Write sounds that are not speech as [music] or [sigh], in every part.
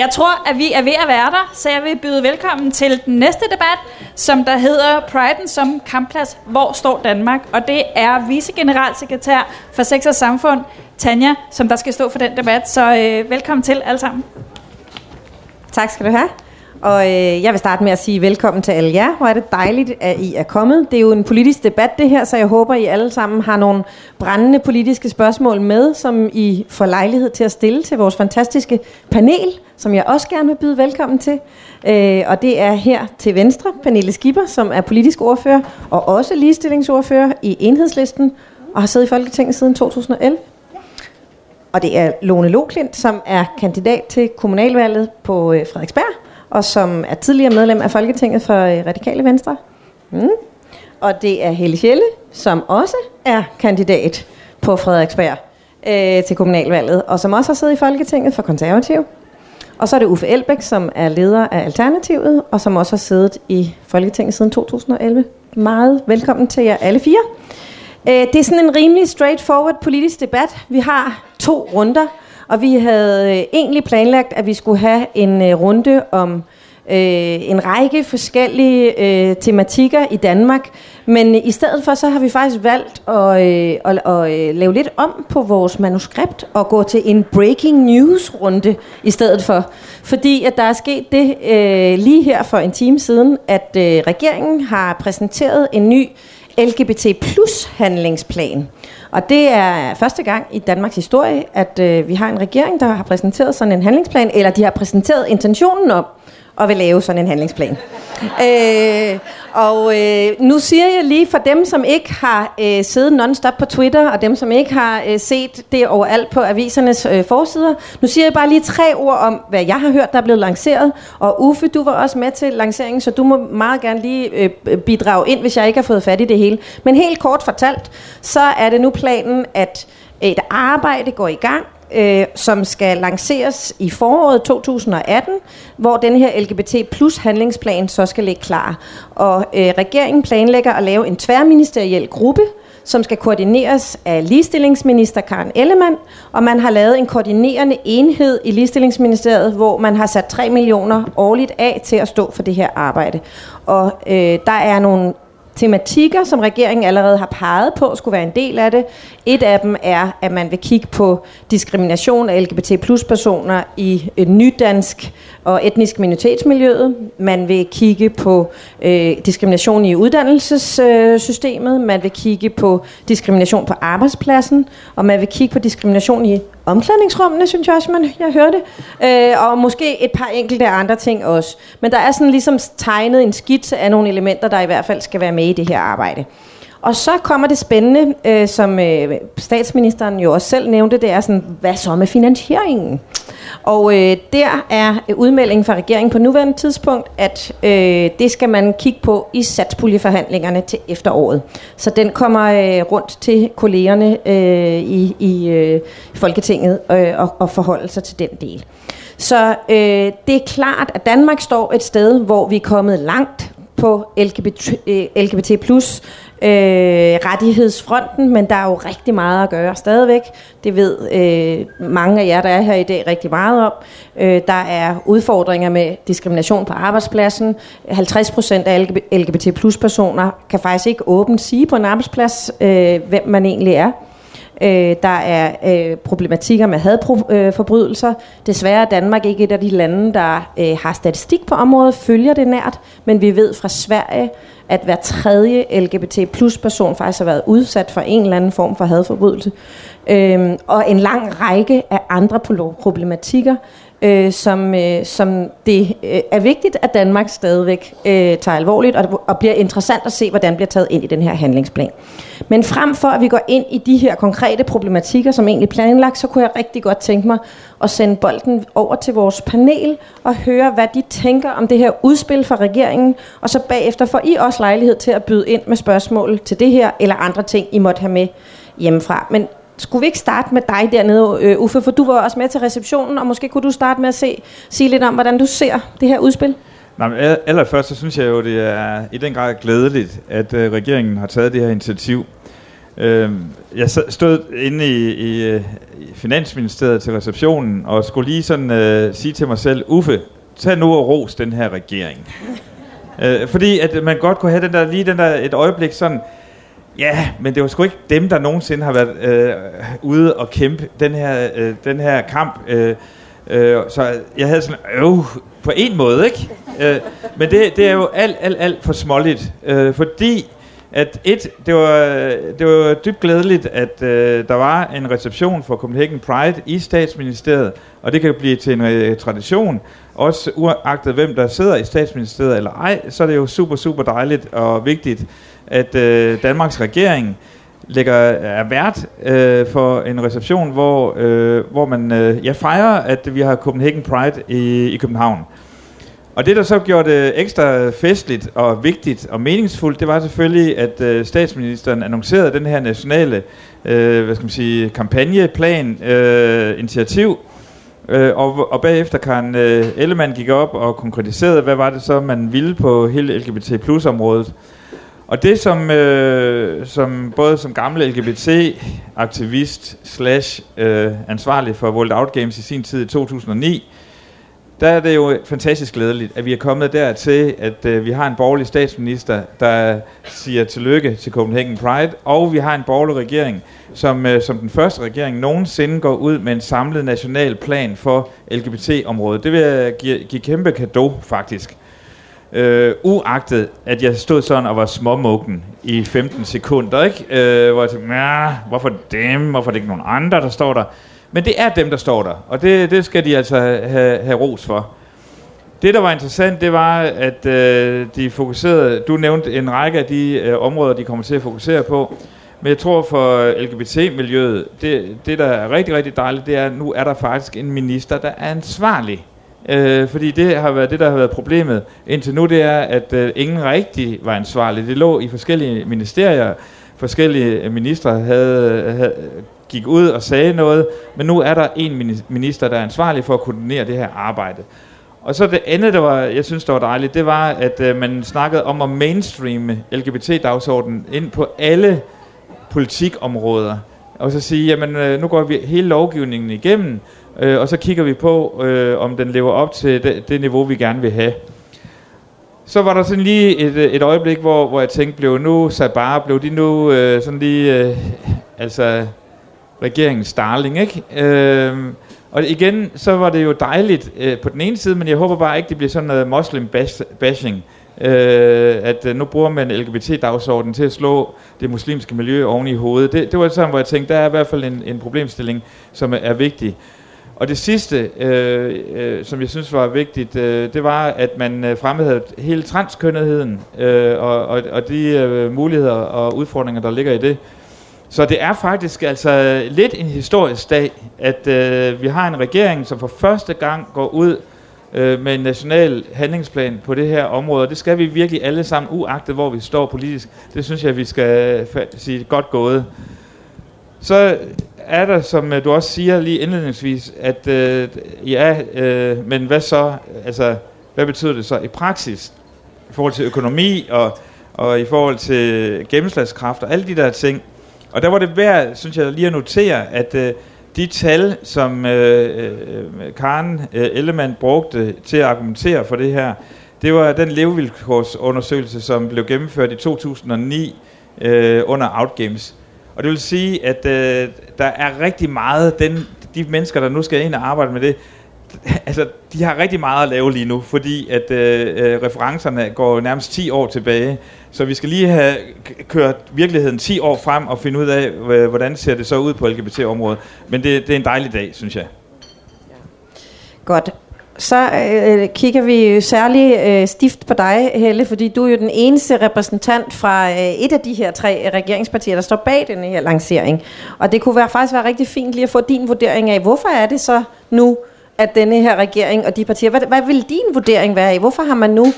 Jeg tror, at vi er ved at være der, så jeg vil byde velkommen til den næste debat, som der hedder Priden som kampplads. Hvor står Danmark? Og det er vicegeneralsekretær for Sex og Samfund, Tanja, som der skal stå for den debat. Så øh, velkommen til alle sammen. Tak skal du have. Og øh, jeg vil starte med at sige velkommen til alle jer. Hvor er det dejligt, at I er kommet. Det er jo en politisk debat det her, så jeg håber, I alle sammen har nogle brændende politiske spørgsmål med, som I får lejlighed til at stille til vores fantastiske panel, som jeg også gerne vil byde velkommen til. Øh, og det er her til venstre, Pernille Skipper, som er politisk ordfører og også ligestillingsordfører i enhedslisten og har siddet i Folketinget siden 2011. Og det er Lone Loklint, som er kandidat til kommunalvalget på øh, Frederiksberg og som er tidligere medlem af Folketinget for øh, Radikale Venstre. Mm. Og det er Helle Sjælle, som også er kandidat på Frederiksberg øh, til kommunalvalget, og som også har siddet i Folketinget for Konservativ. Og så er det Uffe Elbæk, som er leder af Alternativet, og som også har siddet i Folketinget siden 2011. Meget velkommen til jer alle fire. Øh, det er sådan en rimelig straightforward politisk debat. Vi har to runder, og vi havde øh, egentlig planlagt, at vi skulle have en øh, runde om øh, en række forskellige øh, tematikker i Danmark. Men øh, i stedet for, så har vi faktisk valgt at, øh, at, at, at lave lidt om på vores manuskript og gå til en breaking news runde i stedet for. Fordi at der er sket det øh, lige her for en time siden, at øh, regeringen har præsenteret en ny LGBT plus handlingsplan. Og det er første gang i Danmarks historie, at øh, vi har en regering, der har præsenteret sådan en handlingsplan, eller de har præsenteret intentionen om og vil lave sådan en handlingsplan. øh, og øh, nu siger jeg lige for dem, som ikke har øh, siddet non-stop på Twitter, og dem, som ikke har øh, set det overalt på avisernes øh, forsider, nu siger jeg bare lige tre ord om, hvad jeg har hørt, der er blevet lanceret. Og Uffe, du var også med til lanceringen, så du må meget gerne lige øh, bidrage ind, hvis jeg ikke har fået fat i det hele. Men helt kort fortalt, så er det nu planen, at et arbejde går i gang, øh, som skal lanceres i foråret 2018, hvor den her LGBT plus handlingsplan så skal ligge klar. Og øh, regeringen planlægger at lave en tværministeriel gruppe, som skal koordineres af ligestillingsminister Karen Ellemann, og man har lavet en koordinerende enhed i ligestillingsministeriet, hvor man har sat 3 millioner årligt af til at stå for det her arbejde. Og øh, der er nogle tematikker, som regeringen allerede har peget på, skulle være en del af det. Et af dem er, at man vil kigge på diskrimination af LGBT plus personer i et nydansk og etnisk minoritetsmiljøet. Man vil kigge på øh, diskrimination i uddannelsessystemet. Øh, man vil kigge på diskrimination på arbejdspladsen. Og man vil kigge på diskrimination i omklædningsrummene, synes jeg også, man, jeg hørte. Øh, og måske et par enkelte andre ting også. Men der er sådan ligesom tegnet en skitse af nogle elementer, der i hvert fald skal være med i det her arbejde. Og så kommer det spændende, øh, som øh, statsministeren jo også selv nævnte, det er sådan, hvad så med finansieringen? Og øh, der er udmeldingen fra regeringen på nuværende tidspunkt, at øh, det skal man kigge på i satspuljeforhandlingerne til efteråret. Så den kommer øh, rundt til kollegerne øh, i, i øh, Folketinget øh, og, og forholde sig til den del. Så øh, det er klart, at Danmark står et sted, hvor vi er kommet langt på LGBT, øh, LGBT plus øh, rettighedsfronten, men der er jo rigtig meget at gøre stadigvæk. Det ved øh, mange af jer, der er her i dag, rigtig meget om. Øh, der er udfordringer med diskrimination på arbejdspladsen. 50 procent af LGBT plus personer kan faktisk ikke åbent sige på en arbejdsplads, øh, hvem man egentlig er. Øh, der er øh, problematikker med hadforbrydelser. Øh, Desværre er Danmark ikke et af de lande, der øh, har statistik på området, følger det nært, men vi ved fra Sverige, at hver tredje LGBT plus person faktisk har været udsat for en eller anden form for hadforbrydelse. Øhm, og en lang række af andre problematikker, øh, som, øh, som det øh, er vigtigt, at Danmark stadigvæk øh, tager alvorligt, og, og bliver interessant at se, hvordan bliver taget ind i den her handlingsplan. Men frem for at vi går ind i de her konkrete problematikker, som egentlig planlagt, så kunne jeg rigtig godt tænke mig at sende bolden over til vores panel og høre, hvad de tænker om det her udspil fra regeringen, og så bagefter får I også lejlighed til at byde ind med spørgsmål til det her, eller andre ting, I måtte have med hjemmefra. Men skulle vi ikke starte med dig dernede, øh, Uffe, for du var også med til receptionen, og måske kunne du starte med at se, sige lidt om, hvordan du ser det her udspil? Nej, men allerførst så synes jeg jo, det er i den grad glædeligt, at øh, regeringen har taget det her initiativ. Øh, jeg stod inde i, i, i Finansministeriet til receptionen, og skulle lige sådan øh, sige til mig selv, Uffe, tag nu og ros den her regering. [laughs] øh, fordi at man godt kunne have den der, lige den der et øjeblik sådan, ja, men det var sgu ikke dem, der nogensinde har været øh, ude og kæmpe den her, øh, den her kamp. Øh, øh, så jeg havde sådan, øh, på en måde, ikke? Øh, men det, det er jo alt, alt, alt for småligt, øh, fordi at et, det var, det var dybt glædeligt, at øh, der var en reception for Copenhagen Pride i statsministeriet, og det kan blive til en øh, tradition, også uagtet hvem der sidder i statsministeriet eller ej, så er det jo super, super dejligt og vigtigt, at øh, Danmarks regering lægger, er vært øh, for en reception, hvor, øh, hvor man øh, ja, fejrer, at vi har Copenhagen Pride i, i København. Og det, der så gjorde det ekstra festligt og vigtigt og meningsfuldt, det var selvfølgelig, at øh, statsministeren annoncerede den her nationale øh, hvad skal man sige, kampagneplan, øh, initiativ, øh, og, og bagefter Karen øh, Ellemann gik op og konkretiserede, hvad var det så, man ville på hele LGBT plus området. Og det som, øh, som både som gammel LGBT-aktivist slash øh, ansvarlig for World Out Games i sin tid i 2009, der er det jo fantastisk glædeligt, at vi er kommet dertil, at øh, vi har en borgerlig statsminister, der siger tillykke til Copenhagen Pride, og vi har en borgerlig regering, som øh, som den første regering nogensinde går ud med en samlet national plan for LGBT-området. Det vil jeg give, give kæmpe kado, faktisk. Øh, uagtet, at jeg stod sådan og var småmukken i 15 sekunder, ikke? Øh, hvor jeg tænkte, hvorfor dem? Hvorfor er det ikke nogen andre, der står der? Men det er dem, der står der, og det, det skal de altså have, have ros for. Det, der var interessant, det var, at øh, de fokuserede, du nævnte en række af de øh, områder, de kommer til at fokusere på, men jeg tror for LGBT-miljøet, det, det der er rigtig, rigtig dejligt, det er, at nu er der faktisk en minister, der er ansvarlig. Øh, fordi det har været det, der har været problemet indtil nu, det er, at øh, ingen rigtig var ansvarlig. Det lå i forskellige ministerier, forskellige øh, ministre havde, øh, havde, gik ud og sagde noget, men nu er der en minister, der er ansvarlig for at koordinere det her arbejde. Og så det andet, der var, jeg synes, der var dejligt, det var, at øh, man snakkede om at mainstreame LGBT-dagsordenen ind på alle politikområder. Og så sige, jamen øh, nu går vi hele lovgivningen igennem, øh, og så kigger vi på, øh, om den lever op til det, det niveau, vi gerne vil have. Så var der sådan lige et, øh, et øjeblik, hvor, hvor jeg tænkte, blev nu bare, blev de nu øh, sådan lige, øh, altså regeringens darling, ikke? Øh, og igen, så var det jo dejligt øh, på den ene side, men jeg håber bare ikke, det bliver sådan noget muslim bashing. Øh, at øh, nu bruger man LGBT-dagsordenen til at slå det muslimske miljø oven i hovedet. Det, det var sådan, hvor jeg tænkte, der er i hvert fald en, en problemstilling, som er, er vigtig. Og det sidste, øh, øh, som jeg synes var vigtigt, øh, det var, at man øh, fremhævede hele transkønnetheden øh, og, og, og de øh, muligheder og udfordringer, der ligger i det. Så det er faktisk altså lidt en historisk dag, at øh, vi har en regering, som for første gang går ud øh, med en national handlingsplan på det her område. Det skal vi virkelig alle sammen, uagtet hvor vi står politisk. Det synes jeg, vi skal sige godt gået. Så er der, som øh, du også siger lige indledningsvis, at øh, ja, øh, men hvad så? Altså, hvad betyder det så i praksis? I forhold til økonomi og, og i forhold til gennemslagskraft og alle de der ting. Og der var det værd, synes jeg, lige at notere, at øh, de tal, som øh, øh, Karen øh, Ellemann brugte til at argumentere for det her, det var den levevilkårsundersøgelse, som blev gennemført i 2009 øh, under Outgames. Og det vil sige, at øh, der er rigtig meget, den, de mennesker, der nu skal ind og arbejde med det, [laughs] altså, de har rigtig meget at lave lige nu, fordi at øh, øh referencerne går nærmest 10 år tilbage. Så vi skal lige have kørt virkeligheden 10 år frem og finde ud af, øh, hvordan ser det så ud på LGBT-området. Men det, det er en dejlig dag, synes jeg. Godt. Så øh, øh, kigger vi særligt øh, stift på dig, Helle, fordi du er jo den eneste repræsentant fra øh, et af de her tre regeringspartier, der står bag den her lancering. Og det kunne være, faktisk være rigtig fint lige at få din vurdering af, hvorfor er det så nu, at denne her regering og de partier, hvad, hvad vil din vurdering være af? Hvorfor har man nu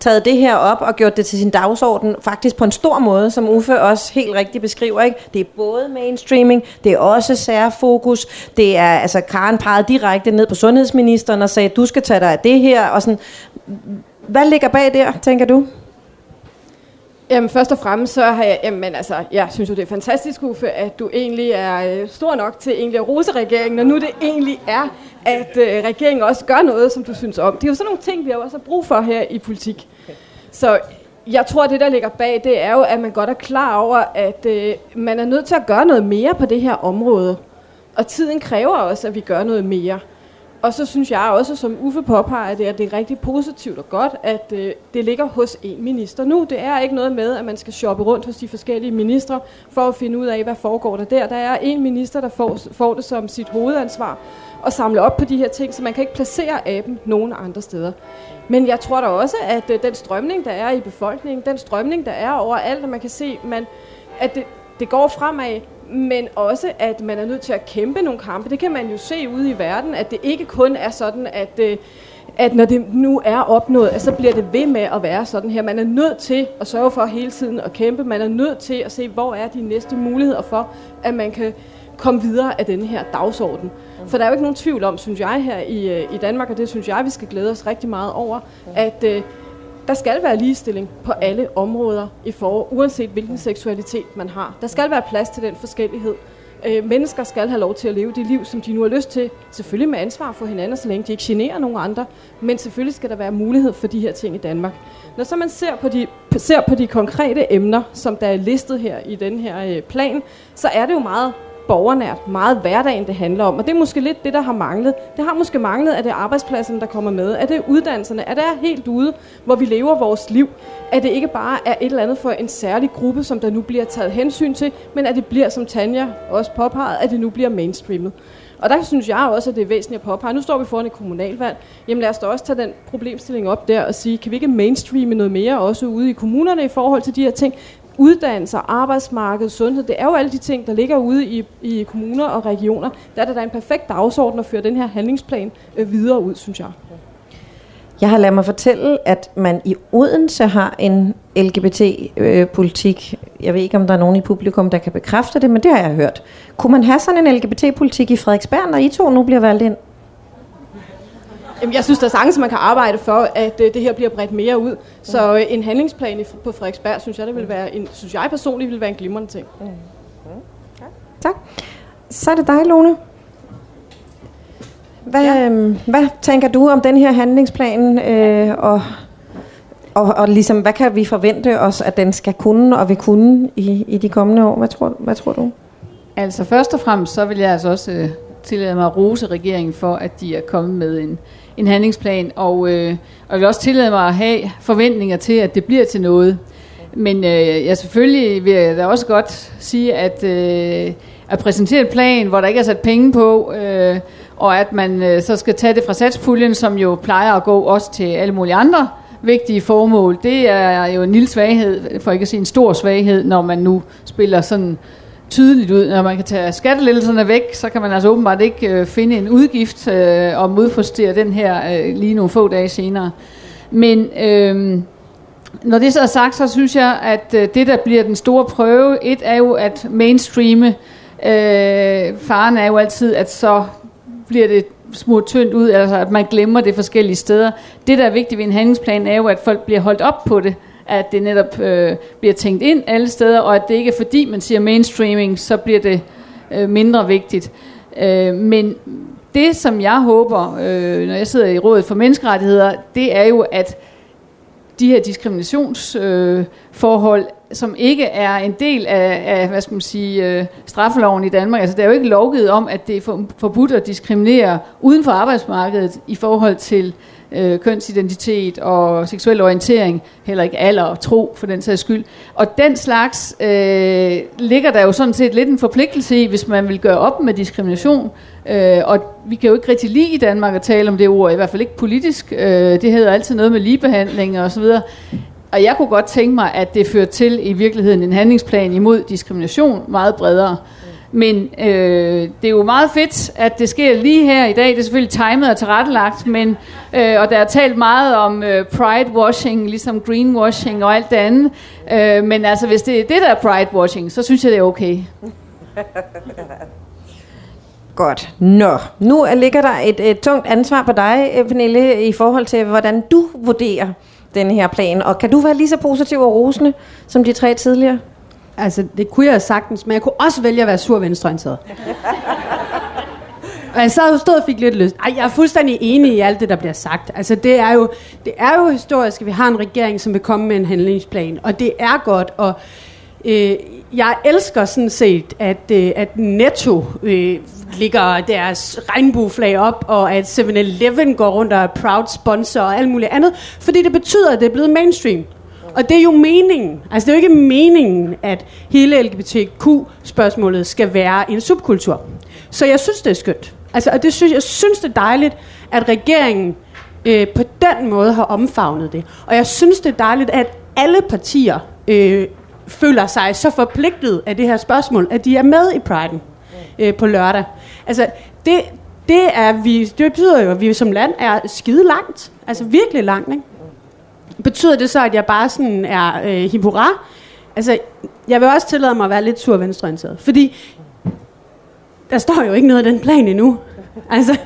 taget det her op og gjort det til sin dagsorden, faktisk på en stor måde, som Uffe også helt rigtigt beskriver. Ikke? Det er både mainstreaming, det er også særfokus, det er, altså Karen pegede direkte ned på sundhedsministeren og sagde, du skal tage dig af det her, og sådan, hvad ligger bag der, tænker du? Jamen først og fremmest så har jeg, jamen altså, jeg synes jo det er fantastisk, Uffe, at du egentlig er øh, stor nok til egentlig at rose regeringen, og nu det egentlig er, at øh, regeringen også gør noget, som du synes om. Det er jo sådan nogle ting, vi har også brug for her i politik. Så jeg tror, at det, der ligger bag, det er jo, at man godt er klar over, at øh, man er nødt til at gøre noget mere på det her område. Og tiden kræver også, at vi gør noget mere. Og så synes jeg også, som Uffe påpeger, det, at det er rigtig positivt og godt, at øh, det ligger hos en minister nu. Det er ikke noget med, at man skal shoppe rundt hos de forskellige ministre for at finde ud af, hvad foregår der der. Der er en minister, der får, får det som sit hovedansvar og samle op på de her ting, så man kan ikke placere aben nogen andre steder. Men jeg tror da også, at øh, den strømning, der er i befolkningen, den strømning, der er overalt, at man kan se, man, at det, det går fremad, men også, at man er nødt til at kæmpe nogle kampe. Det kan man jo se ude i verden, at det ikke kun er sådan, at, øh, at når det nu er opnået, så bliver det ved med at være sådan her. Man er nødt til at sørge for hele tiden at kæmpe. Man er nødt til at se, hvor er de næste muligheder for, at man kan komme videre af denne her dagsorden. For der er jo ikke nogen tvivl om, synes jeg, her i, øh, i Danmark, og det synes jeg, vi skal glæde os rigtig meget over, at øh, der skal være ligestilling på alle områder i forår, uanset hvilken seksualitet man har. Der skal være plads til den forskellighed. Øh, mennesker skal have lov til at leve det liv, som de nu har lyst til. Selvfølgelig med ansvar for hinanden, så længe de ikke generer nogen andre. Men selvfølgelig skal der være mulighed for de her ting i Danmark. Når så man ser på de, ser på de konkrete emner, som der er listet her i den her øh, plan, så er det jo meget borgernært, meget hverdagen, det handler om. Og det er måske lidt det, der har manglet. Det har måske manglet, at det er arbejdspladserne, der kommer med. At det er uddannelserne. At det er helt ude, hvor vi lever vores liv. At det ikke bare er et eller andet for en særlig gruppe, som der nu bliver taget hensyn til, men at det bliver, som Tanja også påpegede, at det nu bliver mainstreamet. Og der synes jeg også, at det er væsentligt at påpege. Nu står vi foran et kommunalvalg. Jamen lad os da også tage den problemstilling op der og sige, kan vi ikke mainstreame noget mere også ude i kommunerne i forhold til de her ting? Uddannelser, arbejdsmarked, sundhed, det er jo alle de ting, der ligger ude i, i kommuner og regioner. Der er det da en perfekt dagsorden at føre den her handlingsplan øh, videre ud, synes jeg. Jeg har ladet mig fortælle, at man i Odense har en LGBT-politik. Øh, jeg ved ikke, om der er nogen i publikum, der kan bekræfte det, men det har jeg hørt. Kunne man have sådan en LGBT-politik i Frederiksberg, når I to nu bliver valgt ind? Jamen, jeg synes, der er sagtens, man kan arbejde for, at øh, det her bliver bredt mere ud. Så øh, en handlingsplan i, på Frederiksberg, synes jeg, det vil være en, synes jeg personligt vil være en glimrende ting. Mm. Mm. Tak. Så er det dig, Lone. Hvad, ja. øh, hvad tænker du om den her handlingsplan, øh, og, og, og ligesom, hvad kan vi forvente os, at den skal kunne og vil kunne i, i de kommende år? Hvad tror, hvad tror du? Altså først og fremmest, så vil jeg altså også øh, tillade mig at rose regeringen for, at de er kommet med en, en handlingsplan, og, øh, og jeg vil også tillade mig at have forventninger til, at det bliver til noget. Men øh, jeg selvfølgelig vil jeg da også godt sige, at øh, at præsentere en plan, hvor der ikke er sat penge på, øh, og at man øh, så skal tage det fra satspuljen, som jo plejer at gå også til alle mulige andre vigtige formål, det er jo en lille svaghed, for ikke at sige en stor svaghed, når man nu spiller sådan tydeligt ud. Når man kan tage skattelettelserne væk, så kan man altså åbenbart ikke øh, finde en udgift øh, og modfrustere den her øh, lige nogle få dage senere. Men øh, når det så er sagt, så synes jeg, at øh, det, der bliver den store prøve, et er jo at mainstreame. Øh, faren er jo altid, at så bliver det smurt tyndt ud, altså at man glemmer det forskellige steder. Det, der er vigtigt ved en handlingsplan, er jo, at folk bliver holdt op på det at det netop øh, bliver tænkt ind alle steder, og at det ikke er fordi, man siger mainstreaming, så bliver det øh, mindre vigtigt. Øh, men det, som jeg håber, øh, når jeg sidder i Rådet for Menneskerettigheder, det er jo, at de her diskriminationsforhold, øh, som ikke er en del af, af hvad skal man sige, øh, straffeloven i Danmark. Altså, der er jo ikke lovgivet om, at det er forbudt at diskriminere uden for arbejdsmarkedet i forhold til øh, Øh, kønsidentitet og seksuel orientering, heller ikke alder og tro for den sags skyld. Og den slags øh, ligger der jo sådan set lidt en forpligtelse i, hvis man vil gøre op med diskrimination. Øh, og vi kan jo ikke rigtig lide i Danmark at tale om det ord, i hvert fald ikke politisk. Øh, det hedder altid noget med ligebehandling og så videre. Og jeg kunne godt tænke mig, at det fører til i virkeligheden en handlingsplan imod diskrimination meget bredere. Men øh, det er jo meget fedt, at det sker lige her i dag. Det er selvfølgelig timet og tilrettelagt, men, øh, og der er talt meget om øh, pride-washing, ligesom greenwashing og alt det andet. Øh, men altså, hvis det er det, der er pride-washing, så synes jeg, det er okay. [laughs] Godt. Nå, nu ligger der et, et tungt ansvar på dig, øh, Pernille, i forhold til, hvordan du vurderer den her plan. Og kan du være lige så positiv og rosende som de tre tidligere? Altså, det kunne jeg sagtens, men jeg kunne også vælge at være sur venstreorienteret. [laughs] Og jeg sad og stod og fik lidt lyst. Ej, jeg er fuldstændig enig i alt det, der bliver sagt. Altså, det er jo, det er jo historisk, at vi har en regering, som vil komme med en handlingsplan. Og det er godt, og øh, jeg elsker sådan set, at, øh, at Netto øh, ligger deres regnbueflag op, og at 7-Eleven går rundt og er proud sponsor og alt muligt andet, fordi det betyder, at det er blevet mainstream. Og det er jo meningen. Altså det er jo ikke meningen, at hele LGBTQ-spørgsmålet skal være en subkultur. Så jeg synes, det er skønt. Altså, og det synes, jeg synes, det er dejligt, at regeringen øh, på den måde har omfavnet det. Og jeg synes, det er dejligt, at alle partier øh, føler sig så forpligtet af det her spørgsmål, at de er med i Pride'en øh, på lørdag. Altså, det, det, er vi, det betyder jo, at vi som land er skide langt. Altså virkelig langt, ikke? Betyder det så, at jeg bare sådan er øh, hippura? Altså, jeg vil også tillade mig at være lidt sur venstreorienteret. Fordi der står jo ikke noget af den plan endnu. Altså,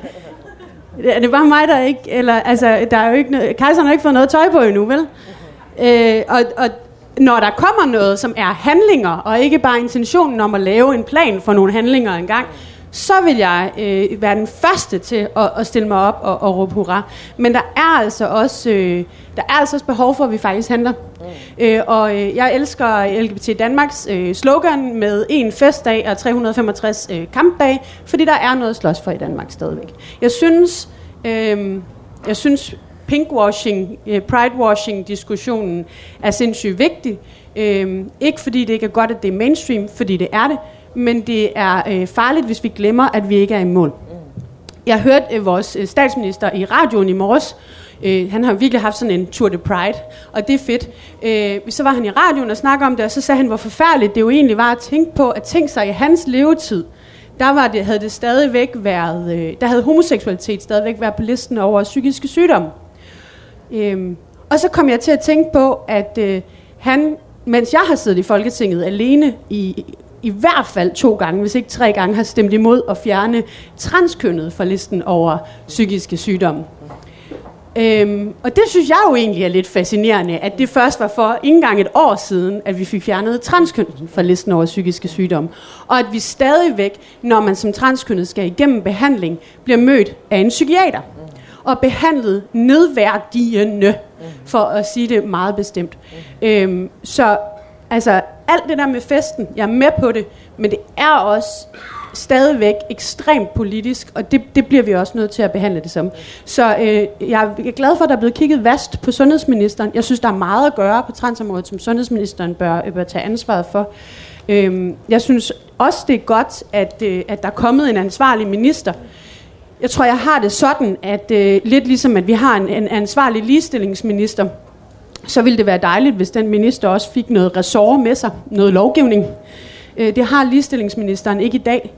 er det bare mig, der ikke... Eller, altså, der er jo ikke noget, kejseren har ikke fået noget tøj på endnu, vel? Øh, og, og når der kommer noget, som er handlinger, og ikke bare intentionen om at lave en plan for nogle handlinger engang, så vil jeg øh, være den første til at, at stille mig op og, og råbe hurra. Men der er altså også øh, der er altså også behov for, at vi faktisk handler. Mm. Øh, og øh, jeg elsker LGBT Danmarks øh, slogan med en festdag og 365 øh, kampdage, fordi der er noget at slås for i Danmark stadigvæk. Jeg synes, øh, jeg synes pinkwashing, øh, pridewashing-diskussionen er sindssygt vigtig. Øh, ikke fordi det ikke er godt, at det er mainstream, fordi det er det, men det er øh, farligt, hvis vi glemmer, at vi ikke er i mål. Jeg hørte øh, vores øh, statsminister i radioen i morges. Øh, han har virkelig haft sådan en Tour de Pride, og det er fedt. Øh, så var han i radioen og snakkede om det, og så sagde han, hvor forfærdeligt det jo egentlig var at tænke på, at tænke sig i hans levetid, der var det, havde det stadigvæk været, øh, der havde homoseksualitet stadigvæk været på listen over psykiske sygdomme. Øh, og så kom jeg til at tænke på, at øh, han, mens jeg har siddet i Folketinget alene i i hvert fald to gange, hvis ikke tre gange, har stemt imod at fjerne transkønnet fra listen over psykiske sygdomme. Øhm, og det synes jeg jo egentlig er lidt fascinerende, at det først var for ikke engang et år siden, at vi fik fjernet transkønnet fra listen over psykiske sygdomme. Og at vi stadigvæk, når man som transkønnet skal igennem behandling, bliver mødt af en psykiater. Og behandlet nedværdigende, for at sige det meget bestemt. Øhm, så altså, alt det der med festen, jeg er med på det, men det er også stadigvæk ekstremt politisk, og det, det bliver vi også nødt til at behandle det som. Så øh, jeg er glad for, at der er blevet kigget vast på sundhedsministeren. Jeg synes, der er meget at gøre på transområdet, som sundhedsministeren bør, øh, bør tage ansvaret for. Øh, jeg synes også, det er godt, at, øh, at der er kommet en ansvarlig minister. Jeg tror, jeg har det sådan, at øh, lidt ligesom, at vi har en, en ansvarlig ligestillingsminister, så ville det være dejligt, hvis den minister også fik noget ressort med sig, noget lovgivning. Øh, det har ligestillingsministeren ikke i dag.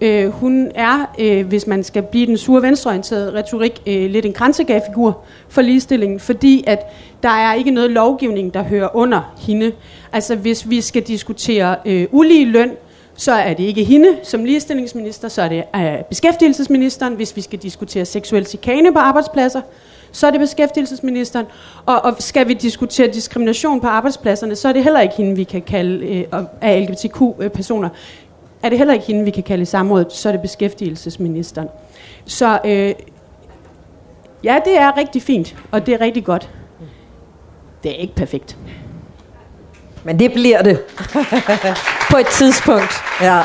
Øh, hun er, øh, hvis man skal blive den sure venstreorienterede retorik, øh, lidt en grænsegagfigur for ligestillingen, fordi at der er ikke noget lovgivning, der hører under hende. Altså hvis vi skal diskutere øh, ulige løn, så er det ikke hende som ligestillingsminister, så er det øh, beskæftigelsesministeren. Hvis vi skal diskutere seksuel chikane på arbejdspladser, så er det beskæftigelsesministeren. Og, og skal vi diskutere diskrimination på arbejdspladserne, så er det heller ikke hende, vi kan kalde øh, af LGBTQ-personer. Er det heller ikke hende, vi kan kalde i samrådet, så er det beskæftigelsesministeren. Så øh, ja, det er rigtig fint, og det er rigtig godt. Det er ikke perfekt. Men det bliver det. [laughs] På et tidspunkt. Ja.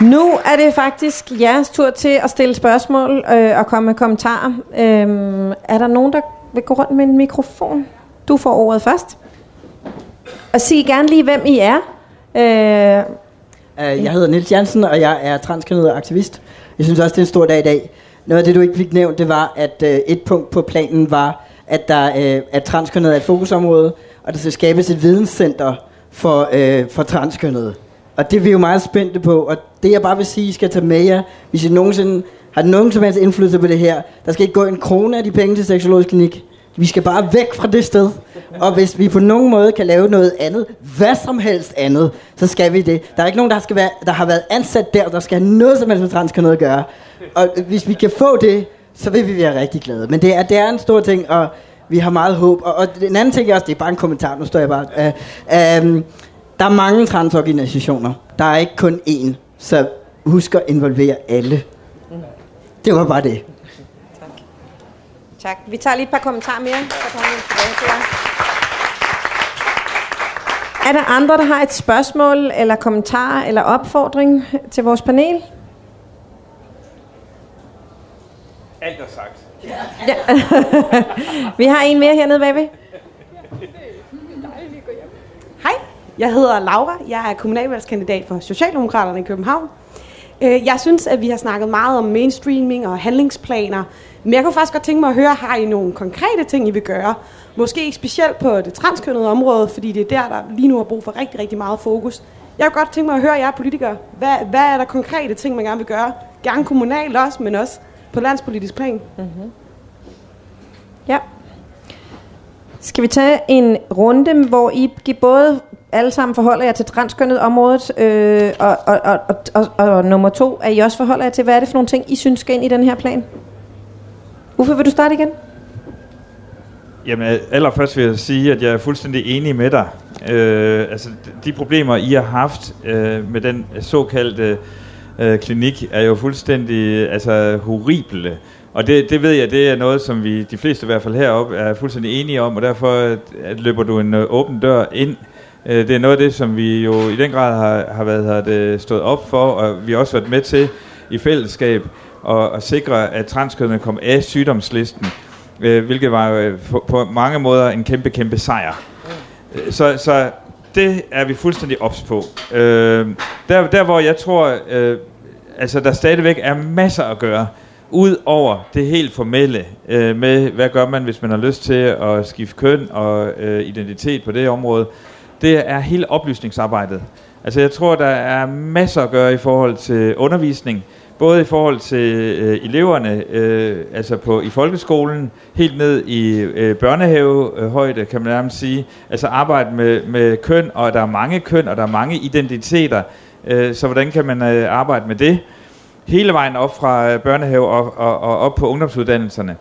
Nu er det faktisk jeres tur til at stille spørgsmål øh, og komme med kommentarer. Øhm, er der nogen, der vil gå rundt med en mikrofon? Du får ordet først. Og sig gerne lige, hvem I er. Øh, øh jeg hedder Nils Jansen, og jeg er transkønnet aktivist. Jeg synes også, det er en stor dag i dag. Noget af det, du ikke fik nævnt, det var, at øh, et punkt på planen var, at, der, øh, at transkønnet er et fokusområde, og der skal skabes et videnscenter for, øh, for transkønnede. Og det er vi jo meget spændte på, og det jeg bare vil sige, I skal tage med jer, hvis I nogensinde har nogen som helst indflydelse på det her, der skal ikke gå en krone af de penge til seksologisk klinik. Vi skal bare væk fra det sted. Og hvis vi på nogen måde kan lave noget andet, hvad som helst andet, så skal vi det. Der er ikke nogen, der, skal være, der har været ansat der, der skal have noget som helst med transkønnet at gøre. Og hvis vi kan få det, så vil vi være rigtig glade. Men det er, det er en stor ting, og, Vi har meget håb. Og, og den anden ting er også, det er bare en kommentar, nu står jeg bare. Øh, øh, der er mange transorganisationer. Der er ikke kun én. Så husk at involvere alle. Det var bare det. Tak. tak. Vi tager lige et par kommentarer mere. Så kommer vi tilbage til jer. Er der andre, der har et spørgsmål, eller kommentar, eller opfordring til vores panel? Alt er sagt. Ja. [laughs] vi har en mere hernede bagved. Hej, jeg hedder Laura. Jeg er kommunalvalgskandidat for Socialdemokraterne i København. Øh, jeg synes, at vi har snakket meget om mainstreaming og handlingsplaner. Men jeg kunne faktisk godt tænke mig at høre, har I nogle konkrete ting, I vil gøre? Måske ikke specielt på det transkønnede område, fordi det er der, der lige nu har brug for rigtig, rigtig meget fokus. Jeg kunne godt tænke mig at høre jer politikere. Hvad, hvad er der konkrete ting, man gerne vil gøre? Gerne kommunalt også, men også på landspolitisk plan. Mm-hmm. Ja. Skal vi tage en runde, hvor I både alle sammen forholder jer til transkønnet området, øh, og, og, og, og, og, og nummer to, er I også forholder jer til, hvad er det for nogle ting, I synes skal ind i den her plan? Uffe, vil du starte igen? Jamen, allerførst vil jeg sige, at jeg er fuldstændig enig med dig. Øh, altså, de problemer, I har haft øh, med den såkaldte øh, klinik, er jo fuldstændig altså, horrible. Og det, det ved jeg, det er noget, som vi, de fleste i hvert fald heroppe, er fuldstændig enige om, og derfor at løber du en øh, åben dør ind. Øh, det er noget af det, som vi jo i den grad har, har været har det stået op for, og vi har også været med til i fællesskab at, at sikre, at transkønnede kom af sygdomslisten, hvilket var på, mange måder en kæmpe, kæmpe sejr. Så, så det er vi fuldstændig ops på. Uh, der, der, hvor jeg tror, altså der stadigvæk er masser at gøre, ud over det helt formelle øh, med, hvad gør man, hvis man har lyst til at skifte køn og øh, identitet på det område, det er hele oplysningsarbejdet. Altså jeg tror, der er masser at gøre i forhold til undervisning, både i forhold til øh, eleverne, øh, altså på i folkeskolen, helt ned i øh, børnehavehøjde, øh, kan man nærmest sige. Altså arbejde med, med køn, og der er mange køn, og der er mange identiteter, øh, så hvordan kan man øh, arbejde med det? Hele vejen op fra øh, børnehave og, og, og op på ungdomsuddannelserne.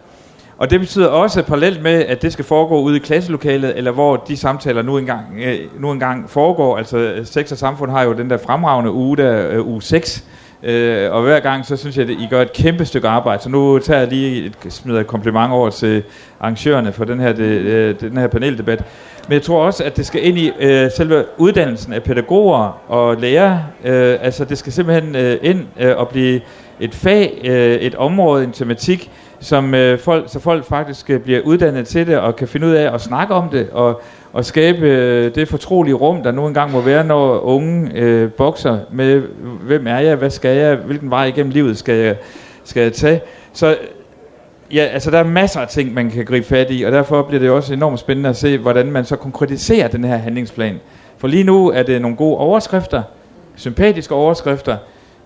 Og det betyder også parallelt med, at det skal foregå ude i klasselokalet, eller hvor de samtaler nu engang, øh, nu engang foregår. Altså øh, Sex og Samfund har jo den der fremragende uge, der uge 6, Øh, og hver gang, så synes jeg, at I gør et kæmpe stykke arbejde. Så nu tager jeg lige et, smider et kompliment over til arrangørerne for den her, det, øh, den her paneldebat. Men jeg tror også, at det skal ind i øh, selve uddannelsen af pædagoger og lærere. Øh, altså det skal simpelthen øh, ind øh, og blive et fag, øh, et område, en tematik, som øh, folk, så folk faktisk øh, bliver uddannet til det og kan finde ud af at snakke om det og, og skabe øh, det fortrolige rum, der nu engang må være, når unge øh, bokser med, hvem er jeg, hvad skal jeg, hvilken vej igennem livet skal jeg, skal jeg tage. Så ja, altså der er masser af ting, man kan gribe fat i, og derfor bliver det også enormt spændende at se, hvordan man så konkretiserer den her handlingsplan. For lige nu er det nogle gode overskrifter, sympatiske overskrifter.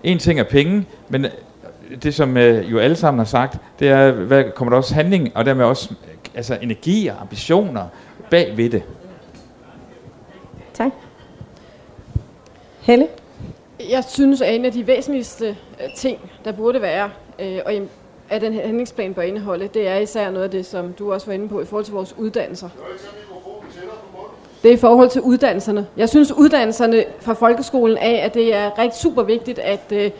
En ting er penge, men øh, det som øh, jo alle sammen har sagt, det er, hvad kommer der også handling, og dermed også altså energi og ambitioner bag ved det. Tak. Helle? Jeg synes, at en af de væsentligste øh, ting, der burde være, øh, og at den her handlingsplan bør indeholde, det er især noget af det, som du også var inde på, i forhold til vores uddannelser. Det er i forhold til uddannelserne. Jeg synes, uddannelserne fra folkeskolen af, at det er rigtig super vigtigt, at, øh,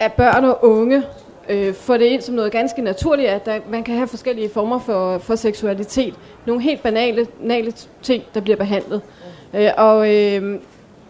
at børn og unge øh, får det ind som noget ganske naturligt, at der, man kan have forskellige former for, for seksualitet. Nogle helt banale, banale ting, der bliver behandlet. Øh, og øh,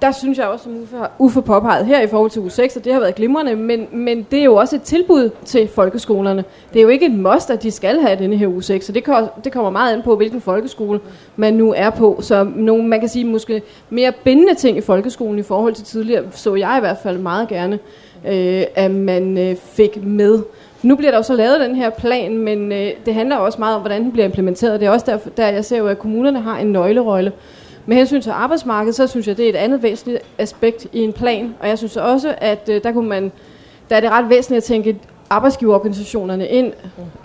der synes jeg også, som Uffe, Uffe påpeget her i forhold til U6, og det har været glimrende, men, men det er jo også et tilbud til folkeskolerne. Det er jo ikke et must, at de skal have denne her U6, så det, det kommer meget an på, hvilken folkeskole man nu er på. Så nogle, man kan sige måske mere bindende ting i folkeskolen i forhold til tidligere, så jeg i hvert fald meget gerne, øh, at man øh, fik med. Nu bliver der jo så lavet den her plan, men øh, det handler også meget om, hvordan den bliver implementeret. Det er også derfor, der jeg ser jo, at kommunerne har en nøglerolle. Med hensyn til arbejdsmarkedet, så synes jeg, det er et andet væsentligt aspekt i en plan. Og jeg synes også, at øh, der, kunne man, der er det ret væsentligt at tænke arbejdsgiverorganisationerne ind,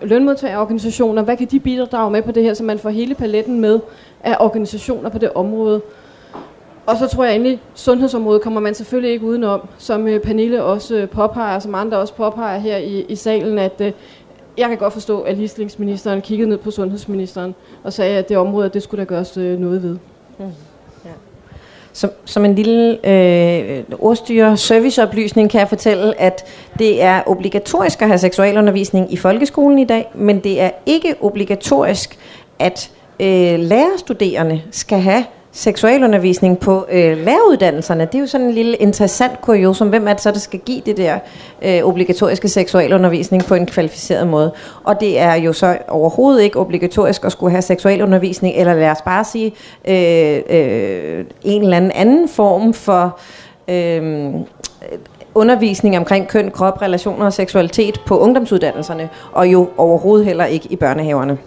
lønmodtagerorganisationer, hvad kan de bidrage med på det her, så man får hele paletten med af organisationer på det område. Og så tror jeg endelig, sundhedsområdet kommer man selvfølgelig ikke udenom, som øh, Pernille også øh, påpeger, som andre også påpeger her i, i salen, at jeg kan godt forstå, at ligestillingsministeren kiggede ned på sundhedsministeren og sagde, at det område, det skulle der gøres noget ved. Mm. Som, som en lille øh, ordstyre serviceoplysning kan jeg fortælle, at det er obligatorisk at have seksualundervisning i folkeskolen i dag, men det er ikke obligatorisk, at øh, lærerstuderende skal have seksualundervisning på øh, læreruddannelserne. Det er jo sådan en lille interessant kuriosum. Hvem er det så, der skal give det der øh, obligatoriske seksualundervisning på en kvalificeret måde? Og det er jo så overhovedet ikke obligatorisk at skulle have seksualundervisning, eller lad os bare sige øh, øh, en eller anden anden form for... Øh, undervisning omkring køn, krop, relationer og seksualitet på ungdomsuddannelserne, og jo overhovedet heller ikke i børnehaverne.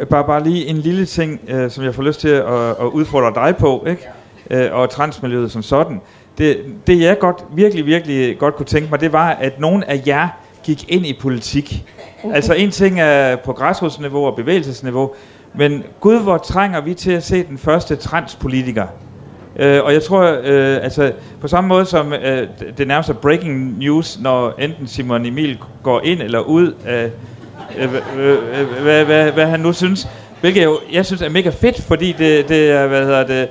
Øh, bare, bare lige en lille ting, øh, som jeg får lyst til at, at udfordre dig på, ikke? Øh, og transmiljøet som sådan. Det, det jeg godt, virkelig, virkelig godt kunne tænke mig, det var, at nogen af jer gik ind i politik. Altså en ting er på græsrodsniveau og bevægelsesniveau, men gud, hvor trænger vi til at se den første transpolitiker. Øh, og jeg tror, øh, altså på samme måde som øh, det nærmest er breaking news, når enten Simon Emil går ind eller ud af øh, Øh, hvad, hvad, hvad han nu synes. Hvilket jeg, jeg synes er mega fedt, fordi det, det er, hvad hedder det,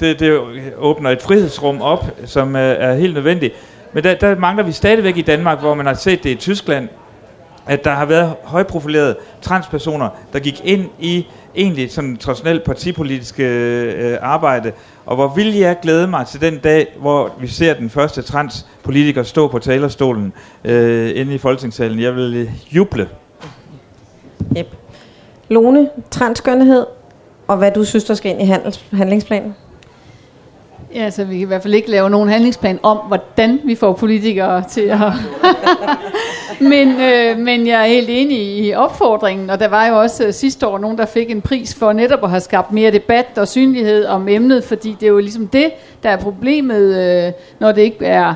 det, det åbner et frihedsrum op, som er, er helt nødvendigt. Men der, der mangler vi stadigvæk i Danmark, hvor man har set det i Tyskland, at der har været højprofilerede transpersoner, der gik ind i egentlig sådan traditionelt partipolitiske øh, arbejde. Og hvor vil jeg glæde mig til den dag, hvor vi ser den første transpolitiker stå på talerstolen øh, inde i Folketingssalen. Jeg vil juble. Yep. Lone, transkønnhed, og hvad du synes, der skal ind i handels, handlingsplanen? Ja, så vi kan i hvert fald ikke lave nogen handlingsplan om, hvordan vi får politikere til at... [laughs] men, øh, men jeg er helt enig i opfordringen, og der var jo også øh, sidste år nogen, der fik en pris for netop at have skabt mere debat og synlighed om emnet, fordi det er jo ligesom det, der er problemet, øh, når det ikke er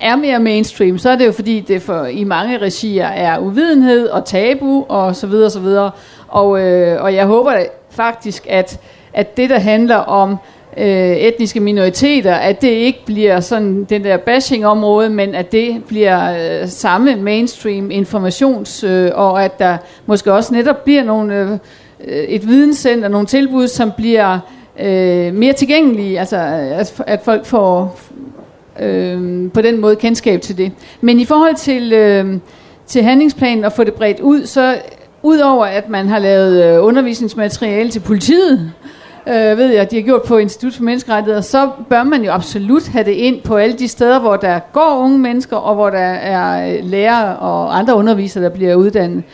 er mere mainstream, så er det jo fordi, det for, i mange regier er uvidenhed og tabu og så videre og så videre. Og, øh, og jeg håber faktisk, at, at det, der handler om øh, etniske minoriteter, at det ikke bliver sådan den der bashing-område, men at det bliver øh, samme mainstream informations, øh, og at der måske også netop bliver nogle, øh, øh et videnscenter, nogle tilbud, som bliver øh, mere tilgængelige, altså at, at folk får, øh, på den måde kendskab til det. Men i forhold til, øh, til handlingsplanen og få det bredt ud, så udover at man har lavet øh, undervisningsmateriale til politiet, øh, ved jeg, de har gjort på Institut for Menneskerettigheder, så bør man jo absolut have det ind på alle de steder, hvor der går unge mennesker, og hvor der er øh, lærere og andre undervisere, der bliver uddannet.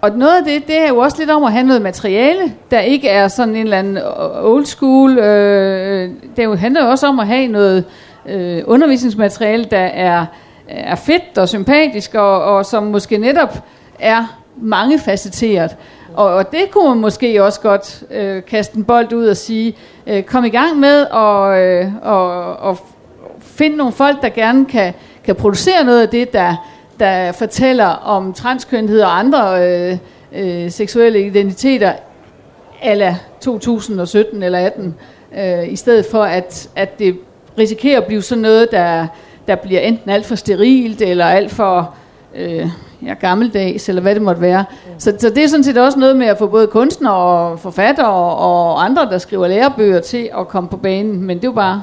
Og noget af det, det er jo også lidt om at have noget materiale, der ikke er sådan en eller anden old school. Øh, øh det handler jo også om at have noget øh, øh, undervisningsmateriale, der er, er fedt og sympatisk, og, og som måske netop er mangefacetteret. Og, og det kunne man måske også godt øh, kaste en bold ud og sige, øh, kom i gang med og, øh, og, og finde nogle folk, der gerne kan, kan producere noget af det, der, der fortæller om transkønnhed og andre øh, øh, seksuelle identiteter, ala 2017 eller 18, øh, i stedet for at, at det risikerer at blive sådan noget, der, der bliver enten alt for sterilt, eller alt for øh, ja, gammeldags, eller hvad det måtte være. Så, så det er sådan set også noget med at få både kunstnere og forfattere og, andre, der skriver lærebøger til at komme på banen, men det er jo bare...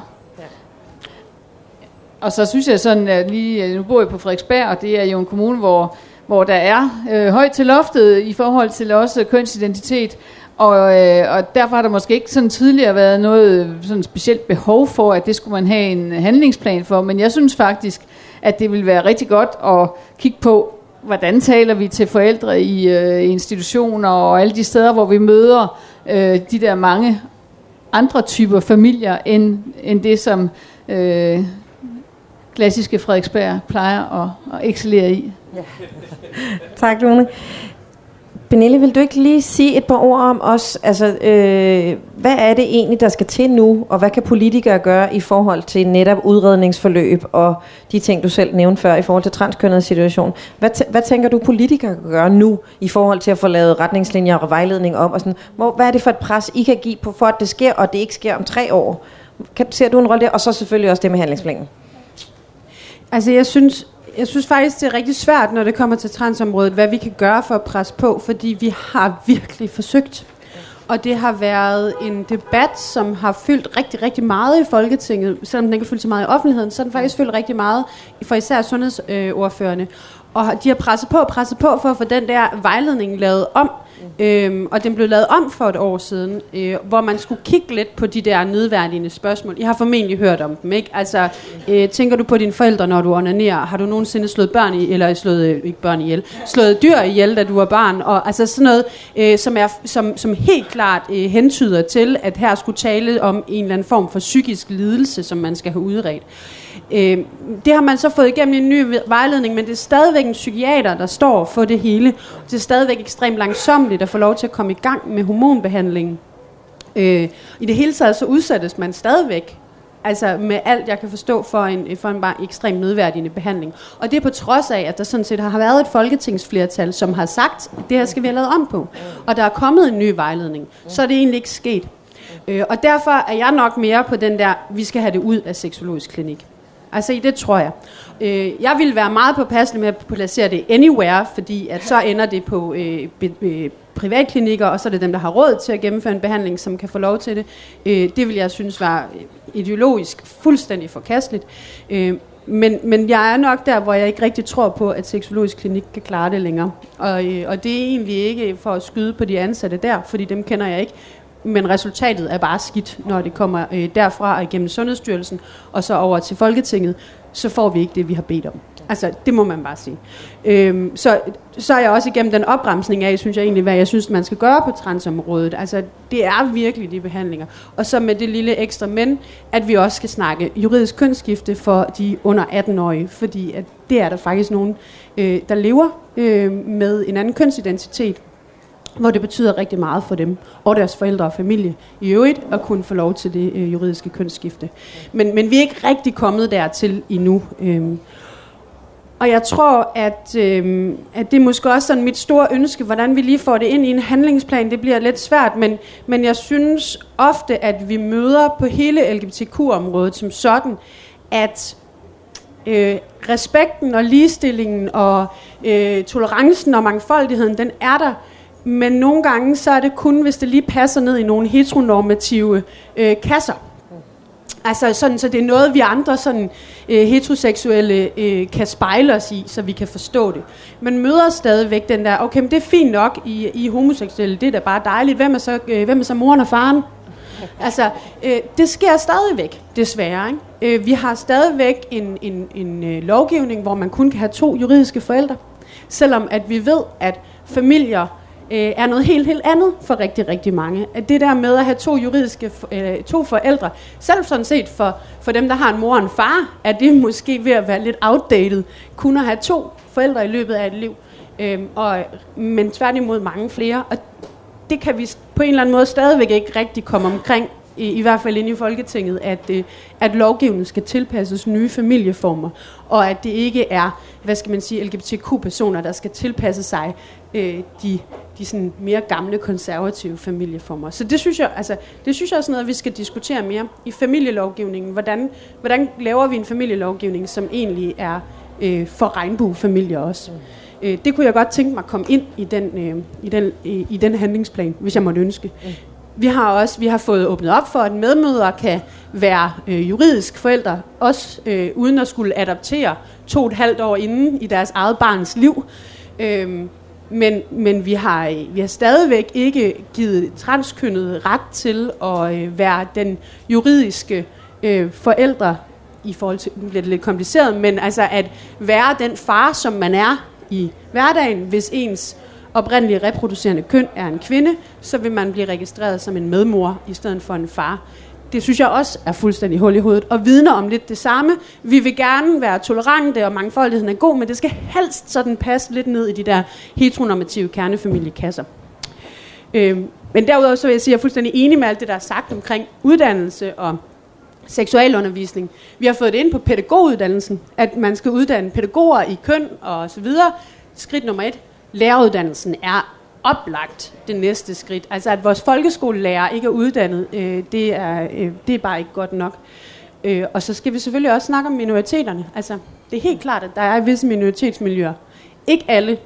Og så synes jeg sådan, at lige, nu bor jeg på Frederiksberg, og det er jo en kommune, hvor, hvor der er øh, højt til loftet i forhold til også kønsidentitet, og, øh, og derfor har der måske ikke sådan tidligere været noget øh, sådan specielt behov for, at det skulle man have en handlingsplan for. Men jeg synes faktisk, at det vil være rigtig godt at kigge på, hvordan taler vi til forældre i øh, institutioner og alle de steder, hvor vi møder øh, de der mange andre typer familier, end, end det, som øh, klassiske Frederiksberg plejer at, at excellere i. Ja. tak, Lone. Pernille, vil du ikke lige sige et par ord om os? Altså, øh, hvad er det egentlig, der skal til nu, og hvad kan politikere gøre i forhold til netop udredningsforløb og de ting, du selv nævnte før i forhold til transkønnet situation? Hvad, t- hvad tænker du, politikere kan gøre nu i forhold til at få lavet retningslinjer og vejledning op? Og sådan? Hvor, hvad er det for et pres, I kan give på, for at det sker, og det ikke sker om tre år? Kan, ser du en rolle der? Og så selvfølgelig også det med handlingsplanen. Altså, jeg synes, jeg synes faktisk, det er rigtig svært, når det kommer til transområdet, hvad vi kan gøre for at presse på, fordi vi har virkelig forsøgt. Og det har været en debat, som har fyldt rigtig, rigtig meget i Folketinget. Selvom den ikke har fyldt så meget i offentligheden, så har den faktisk fyldt rigtig meget for især sundhedsordførende. Og de har presset på, presset på for at få den der vejledning lavet om. Mm-hmm. Øhm, og den blev lavet om for et år siden, øh, hvor man skulle kigge lidt på de der nedværdigende spørgsmål. Jeg har formentlig hørt om dem, ikke? Altså, øh, tænker du på dine forældre, når du onanerer? Har du nogensinde slået børn i, eller slået, øh, ikke børn ihjel, slået dyr ihjel, da du var barn? Og altså sådan noget, øh, som, er, som, som helt klart øh, hentyder til, at her skulle tale om en eller anden form for psykisk lidelse, som man skal have udredt. Øh, det har man så fået igennem en ny vejledning, men det er stadigvæk en psykiater, der står for det hele. Det er stadigvæk ekstremt langsomt at få lov til at komme i gang med hormonbehandlingen. Øh, I det hele taget så udsættes man stadigvæk altså med alt, jeg kan forstå, for en, for en bare ekstremt nedværdigende behandling. Og det er på trods af, at der sådan set har været et folketingsflertal, som har sagt, at det her skal vi have lavet om på. Og der er kommet en ny vejledning. Så er det egentlig ikke sket. Øh, og derfor er jeg nok mere på den der, vi skal have det ud af seksologisk klinik. Altså det tror jeg. Øh, jeg vil være meget påpasselig med at placere det anywhere, fordi at så ender det på øh, be, be, øh, privatklinikker, og så er det dem, der har råd til at gennemføre en behandling, som kan få lov til det. Øh, det vil jeg synes var ideologisk fuldstændig forkasteligt. Øh, men, men jeg er nok der, hvor jeg ikke rigtig tror på, at seksologisk klinik kan klare det længere. Og, øh, og det er egentlig ikke for at skyde på de ansatte der, fordi dem kender jeg ikke men resultatet er bare skidt, når det kommer øh, derfra og igennem Sundhedsstyrelsen, og så over til Folketinget, så får vi ikke det, vi har bedt om. Altså, det må man bare sige. Øhm, så, så er jeg også igennem den opremsning af, synes jeg egentlig, hvad jeg synes, man skal gøre på transområdet. Altså, det er virkelig de behandlinger. Og så med det lille ekstra men, at vi også skal snakke juridisk kønsskifte for de under 18-årige, fordi at det er der faktisk nogen, øh, der lever øh, med en anden kønsidentitet, hvor det betyder rigtig meget for dem og deres forældre og familie i øvrigt at kunne få lov til det øh, juridiske kønsskifte. Men, men vi er ikke rigtig kommet dertil endnu. Øhm, og jeg tror, at, øhm, at det er måske også sådan mit store ønske, hvordan vi lige får det ind i en handlingsplan. Det bliver lidt svært, men, men jeg synes ofte, at vi møder på hele LGBTQ-området som sådan, at øh, respekten og ligestillingen og øh, tolerancen og mangfoldigheden, den er der, men nogle gange så er det kun, hvis det lige passer ned i nogle heteronormative øh, kasser. Altså sådan, så det er noget, vi andre sådan, øh, heteroseksuelle øh, kan spejle os i, så vi kan forstå det. Men møder stadigvæk den der, okay, men det er fint nok i, i homoseksuelle, det er da bare dejligt. Hvem er så, øh, hvem er så moren og faren? [laughs] Altså, øh, det sker stadigvæk, desværre. Ikke? Øh, vi har stadigvæk en, en, en øh, lovgivning, hvor man kun kan have to juridiske forældre. Selvom at vi ved, at familier øh, er noget helt, helt andet for rigtig, rigtig mange. At det der med at have to juridiske, øh, to forældre, selv sådan set for, for dem, der har en mor og en far, er det [laughs] måske ved at være lidt outdated, kun at have to forældre i løbet af et liv. Øh, og, men tværtimod mange flere. Og det kan vi på en eller anden måde stadigvæk ikke rigtig komme omkring, i, i hvert fald inde i Folketinget, at, øh, at lovgivningen skal tilpasses nye familieformer, og at det ikke er, hvad skal man sige, LGBTQ-personer, der skal tilpasse sig øh, de, de sådan mere gamle konservative familieformer. Så det synes jeg, altså, det synes jeg er sådan noget, vi skal diskutere mere i familielovgivningen. Hvordan, hvordan laver vi en familielovgivning, som egentlig er øh, for regnbuefamilier også? Mm. Øh, det kunne jeg godt tænke mig at komme ind i den, øh, i den, i, i den handlingsplan, hvis jeg måtte ønske. Mm. Vi har også vi har fået åbnet op for, at medmødre kan være øh, juridisk forældre, også øh, uden at skulle adoptere to og et halvt år inden i deres eget barns liv. Øh, men, men vi, har, vi har stadigvæk ikke givet transkønnet ret til at øh, være den juridiske øh, forældre i forhold til, nu bliver det lidt kompliceret, men altså at være den far, som man er i hverdagen, hvis ens oprindelige reproducerende køn er en kvinde, så vil man blive registreret som en medmor i stedet for en far. Det synes jeg også er fuldstændig hul i hovedet, og vidner om lidt det samme. Vi vil gerne være tolerante, og mangfoldigheden er god, men det skal helst sådan passe lidt ned i de der heteronormative kernefamiliekasser. Øh, men derudover så vil jeg sige, at jeg er fuldstændig enig med alt det, der er sagt omkring uddannelse og seksualundervisning. Vi har fået det ind på pædagoguddannelsen, at man skal uddanne pædagoger i køn og så videre. Skridt nummer et, læreruddannelsen er oplagt det næste skridt. Altså at vores folkeskolelærer ikke er uddannet, øh, det, er, øh, det er bare ikke godt nok. Øh, og så skal vi selvfølgelig også snakke om minoriteterne. Altså, det er helt klart, at der er visse minoritetsmiljøer. Ikke alle,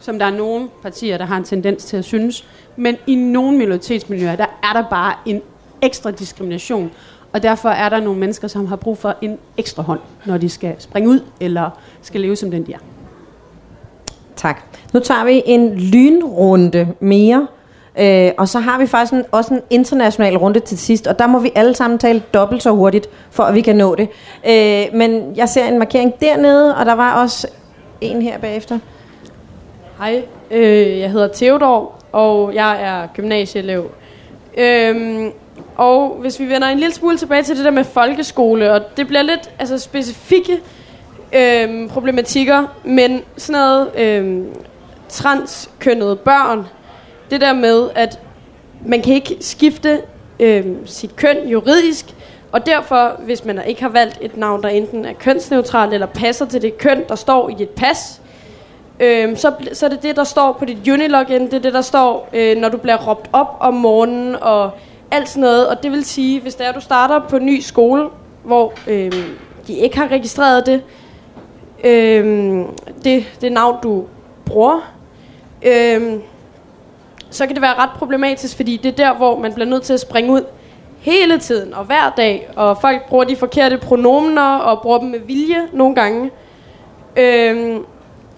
som der er nogle partier, der har en tendens til at synes, men i nogle minoritetsmiljøer, der er der bare en ekstra diskrimination. Og derfor er der nogle mennesker, som har brug for en ekstra hånd, når de skal springe ud, eller skal leve som den, de er. Tak. Nu tager vi en lynrunde mere, øh, og så har vi faktisk en, også en international runde til sidst, og der må vi alle sammen tale dobbelt så hurtigt, for at vi kan nå det. Øh, men jeg ser en markering dernede, og der var også en her bagefter. Hej, øh, jeg hedder Theodor, og jeg er gymnasieelev. Øhm, og hvis vi vender en lille smule tilbage til det der med folkeskole, og det bliver lidt altså, specifikke øhm, problematikker, men sådan noget øhm, transkønnede børn, det der med, at man kan ikke skifte øhm, sit køn juridisk, og derfor, hvis man ikke har valgt et navn, der enten er kønsneutralt eller passer til det køn, der står i et pas, øhm, så, så er det det, der står på dit unilogin, det er det, der står, øh, når du bliver råbt op om morgenen, og alt sådan noget. Og det vil sige, hvis det er, du starter på en ny skole, hvor øh, de ikke har registreret det, øh, det, det navn, du bruger, øh, så kan det være ret problematisk, fordi det er der, hvor man bliver nødt til at springe ud hele tiden og hver dag, og folk bruger de forkerte pronomener og bruger dem med vilje nogle gange. Øh,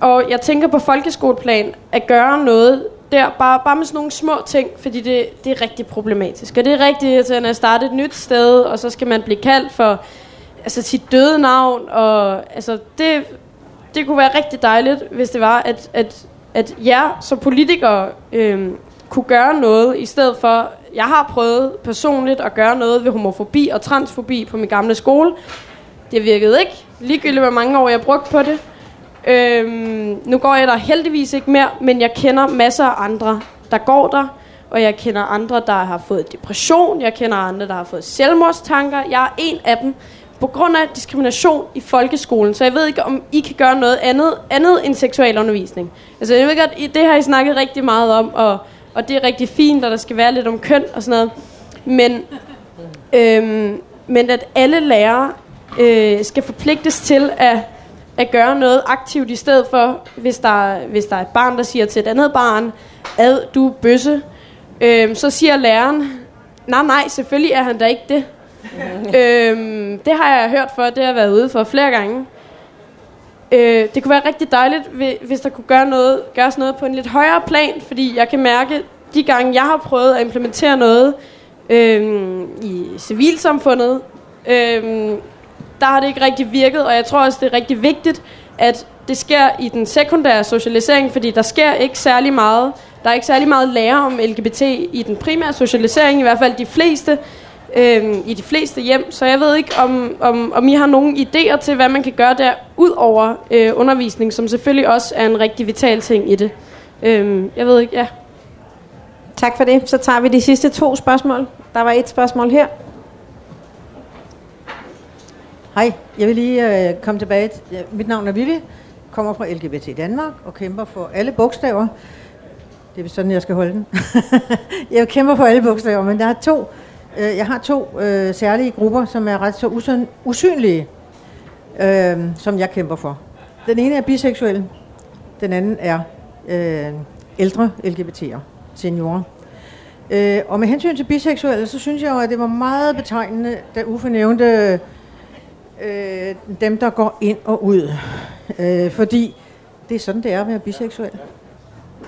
og jeg tænker på folkeskoleplan at gøre noget der, bare, bare med sådan nogle små ting, fordi det, det er rigtig problematisk. Og det er rigtig irriterende at starte et nyt sted, og så skal man blive kaldt for altså, sit døde navn. Og, altså, det, det kunne være rigtig dejligt, hvis det var, at, at, at jer som politikere øh, kunne gøre noget, i stedet for, jeg har prøvet personligt at gøre noget ved homofobi og transfobi på min gamle skole. Det virkede ikke, ligegyldigt hvor mange år jeg brugte på det. Øhm, nu går jeg der heldigvis ikke mere, men jeg kender masser af andre, der går der. Og jeg kender andre, der har fået depression. Jeg kender andre, der har fået selvmordstanker. Jeg er en af dem på grund af diskrimination i folkeskolen. Så jeg ved ikke, om I kan gøre noget andet, andet end seksualundervisning. Altså jeg ved godt, det har I snakket rigtig meget om, og, og det er rigtig fint, og der skal være lidt om køn og sådan noget. Men, øhm, men at alle lærere øh, skal forpligtes til at at gøre noget aktivt i stedet for, hvis der, hvis der er et barn, der siger til et andet barn, ad, du er bøsse, øh, så siger læreren, nej, nej, selvfølgelig er han da ikke det. [laughs] øhm, det har jeg hørt for, det har jeg været ude for flere gange. Øh, det kunne være rigtig dejligt, hvis der kunne gøre noget, gøres noget på en lidt højere plan, fordi jeg kan mærke, de gange jeg har prøvet at implementere noget øh, i civilsamfundet, øh, der har det ikke rigtig virket, og jeg tror også, det er rigtig vigtigt, at det sker i den sekundære socialisering, fordi der sker ikke særlig meget. Der er ikke særlig meget lære om LGBT i den primære socialisering, i hvert fald de fleste, øhm, i de fleste hjem. Så jeg ved ikke, om, om, om I har nogle idéer til, hvad man kan gøre der, ud over øh, undervisning, som selvfølgelig også er en rigtig vital ting i det. Øhm, jeg ved ikke, ja. Tak for det. Så tager vi de sidste to spørgsmål. Der var et spørgsmål her. Hej, jeg vil lige øh, komme tilbage. Mit navn er Vivi, kommer fra LGBT Danmark og kæmper for alle bogstaver. Det er sådan, jeg skal holde den. [laughs] jeg kæmper for alle bogstaver, men der er to, øh, jeg har to øh, særlige grupper, som er ret så usyn- usynlige, øh, som jeg kæmper for. Den ene er biseksuel, den anden er øh, ældre LGBT'er, seniorer. Øh, og med hensyn til biseksuelle, så synes jeg jo, at det var meget betegnende, da Uffe nævnte øh, dem, der går ind og ud. Øh, fordi det er sådan, det er at være biseksuel.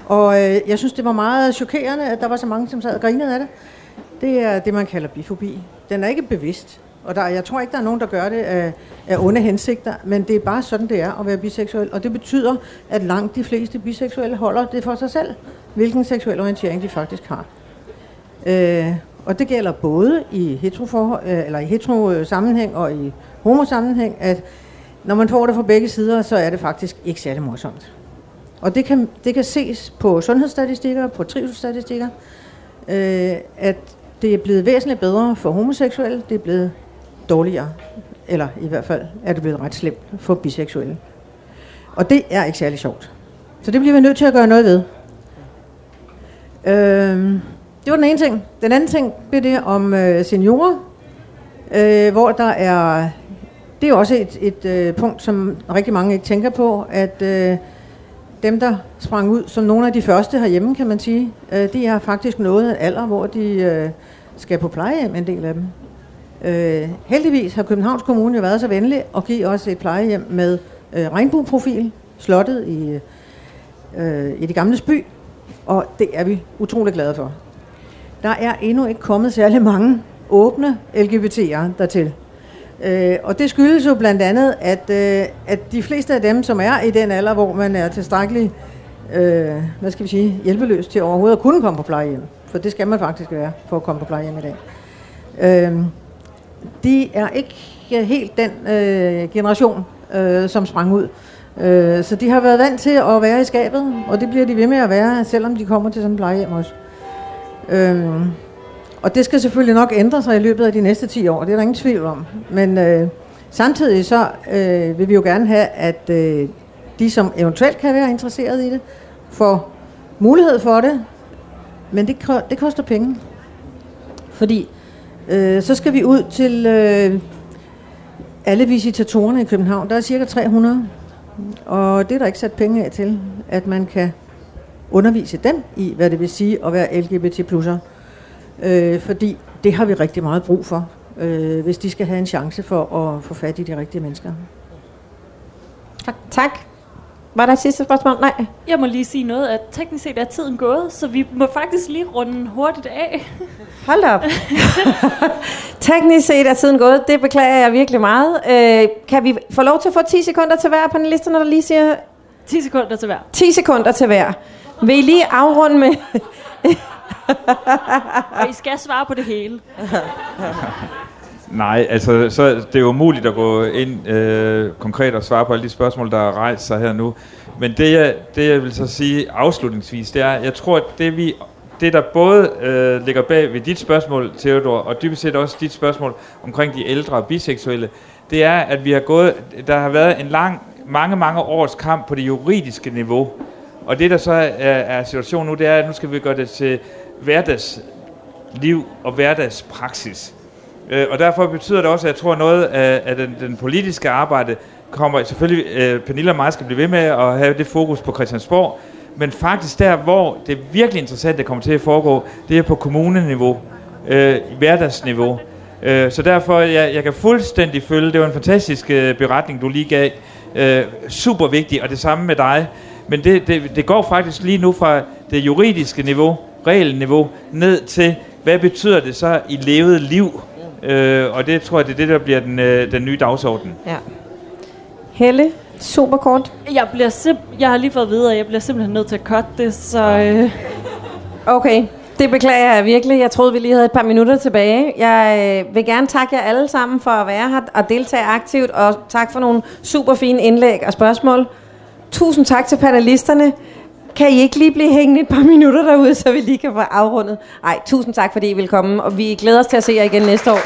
Og øh, jeg synes, det var meget chokerende, at der var så mange, som sad og grinede af det. Det er det, man kalder bifobi. Den er ikke bevidst. Og der, jeg tror ikke, der er nogen, der gør det af, af onde hensigter, men det er bare sådan, det er at være biseksuel. Og det betyder, at langt de fleste biseksuelle holder det for sig selv, hvilken seksuel orientering de faktisk har. Øh, og det gælder både i hetero, øh, eller i hetero øh, sammenhæng og i homosammenhæng, at når man får det fra begge sider, så er det faktisk ikke særlig morsomt. Og det kan, det kan ses på sundhedsstatistikker, på trivselsstatistikker, øh, at det er blevet væsentligt bedre for homoseksuelle, det er blevet dårligere, eller i hvert fald er det blevet ret slemt for biseksuelle. Og det er ikke særlig sjovt. Så det bliver vi nødt til at gøre noget ved. Øh, det var den ene ting. Den anden ting blev det om øh, seniorer, øh, hvor der er... Det er også et, et øh, punkt, som rigtig mange ikke tænker på, at øh, dem, der sprang ud som nogle af de første herhjemme, kan man sige, øh, de har faktisk nået en alder, hvor de øh, skal på plejehjem, en del af dem. Øh, heldigvis har Københavns Kommune jo været så venlig at give os et plejehjem med øh, regnbueprofil, slottet i, øh, i det gamle by, og det er vi utrolig glade for. Der er endnu ikke kommet særlig mange åbne LGBT'ere dertil. Øh, og det skyldes jo blandt andet, at, øh, at de fleste af dem, som er i den alder, hvor man er tilstrækkelig øh, hvad skal vi sige, hjælpeløs til overhovedet at kunne komme på plejehjem, for det skal man faktisk være for at komme på plejehjem i dag, øh, de er ikke helt den øh, generation, øh, som sprang ud. Øh, så de har været vant til at være i skabet, og det bliver de ved med at være, selvom de kommer til sådan en plejehjem også. Øh, og det skal selvfølgelig nok ændre sig i løbet af de næste 10 år, det er der ingen tvivl om. Men øh, samtidig så øh, vil vi jo gerne have, at øh, de, som eventuelt kan være interesseret i det, får mulighed for det, men det, det koster penge. Fordi øh, så skal vi ud til øh, alle visitatorerne i København. Der er cirka 300, og det er der ikke sat penge af til, at man kan undervise dem i, hvad det vil sige at være LGBT+'er øh, fordi det har vi rigtig meget brug for, øh, hvis de skal have en chance for at få fat i de rigtige mennesker. Tak. tak. Var der et sidste spørgsmål? Nej. Jeg må lige sige noget, at teknisk set er tiden gået, så vi må faktisk lige runde hurtigt af. Hold op. [laughs] teknisk set er tiden gået. Det beklager jeg virkelig meget. Øh, kan vi få lov til at få 10 sekunder til hver panelisterne, der lige siger... 10 sekunder til hver. 10 sekunder til hver. Vil I lige afrunde med og I skal svare på det hele. Nej, altså så det er jo umuligt at gå ind øh, konkret og svare på alle de spørgsmål, der er rejst sig her nu. Men det jeg, det jeg vil så sige afslutningsvis, det er, jeg tror, at det vi det der både øh, ligger bag ved dit spørgsmål, Theodor, og dybest set også dit spørgsmål omkring de ældre og biseksuelle, det er, at vi har gået, der har været en lang, mange, mange års kamp på det juridiske niveau. Og det, der så er, er situationen nu, det er, at nu skal vi gøre det til hverdagsliv og hverdagspraksis. Øh, og derfor betyder det også, at jeg tror, at noget af, af den, den politiske arbejde kommer selvfølgelig, øh, Pernille og mig skal blive ved med at have det fokus på Christiansborg, men faktisk der, hvor det er virkelig interessant, det kommer til at foregå, det er på kommuneniveau, øh, hverdagsniveau. Øh, så derfor, jeg, jeg kan fuldstændig følge, det var en fantastisk øh, beretning, du lige gav, øh, super vigtig, og det samme med dig. Men det, det, det går faktisk lige nu fra det juridiske niveau, regelniveau, ned til, hvad betyder det så i levet liv? Øh, og det tror jeg, det er det, der bliver den, øh, den nye dagsorden. Ja. Helle, super kort. Jeg, bliver sim- jeg har lige fået videre, at jeg bliver simpelthen nødt til at cutte det, så... Øh. Okay, det beklager jeg virkelig. Jeg troede, vi lige havde et par minutter tilbage. Jeg øh, vil gerne takke jer alle sammen for at være her og deltage aktivt, og tak for nogle super fine indlæg og spørgsmål. Tusind tak til panelisterne. Kan I ikke lige blive hængende et par minutter derude, så vi lige kan få afrundet? Nej, tusind tak, fordi I vil komme, og vi glæder os til at se jer igen næste år.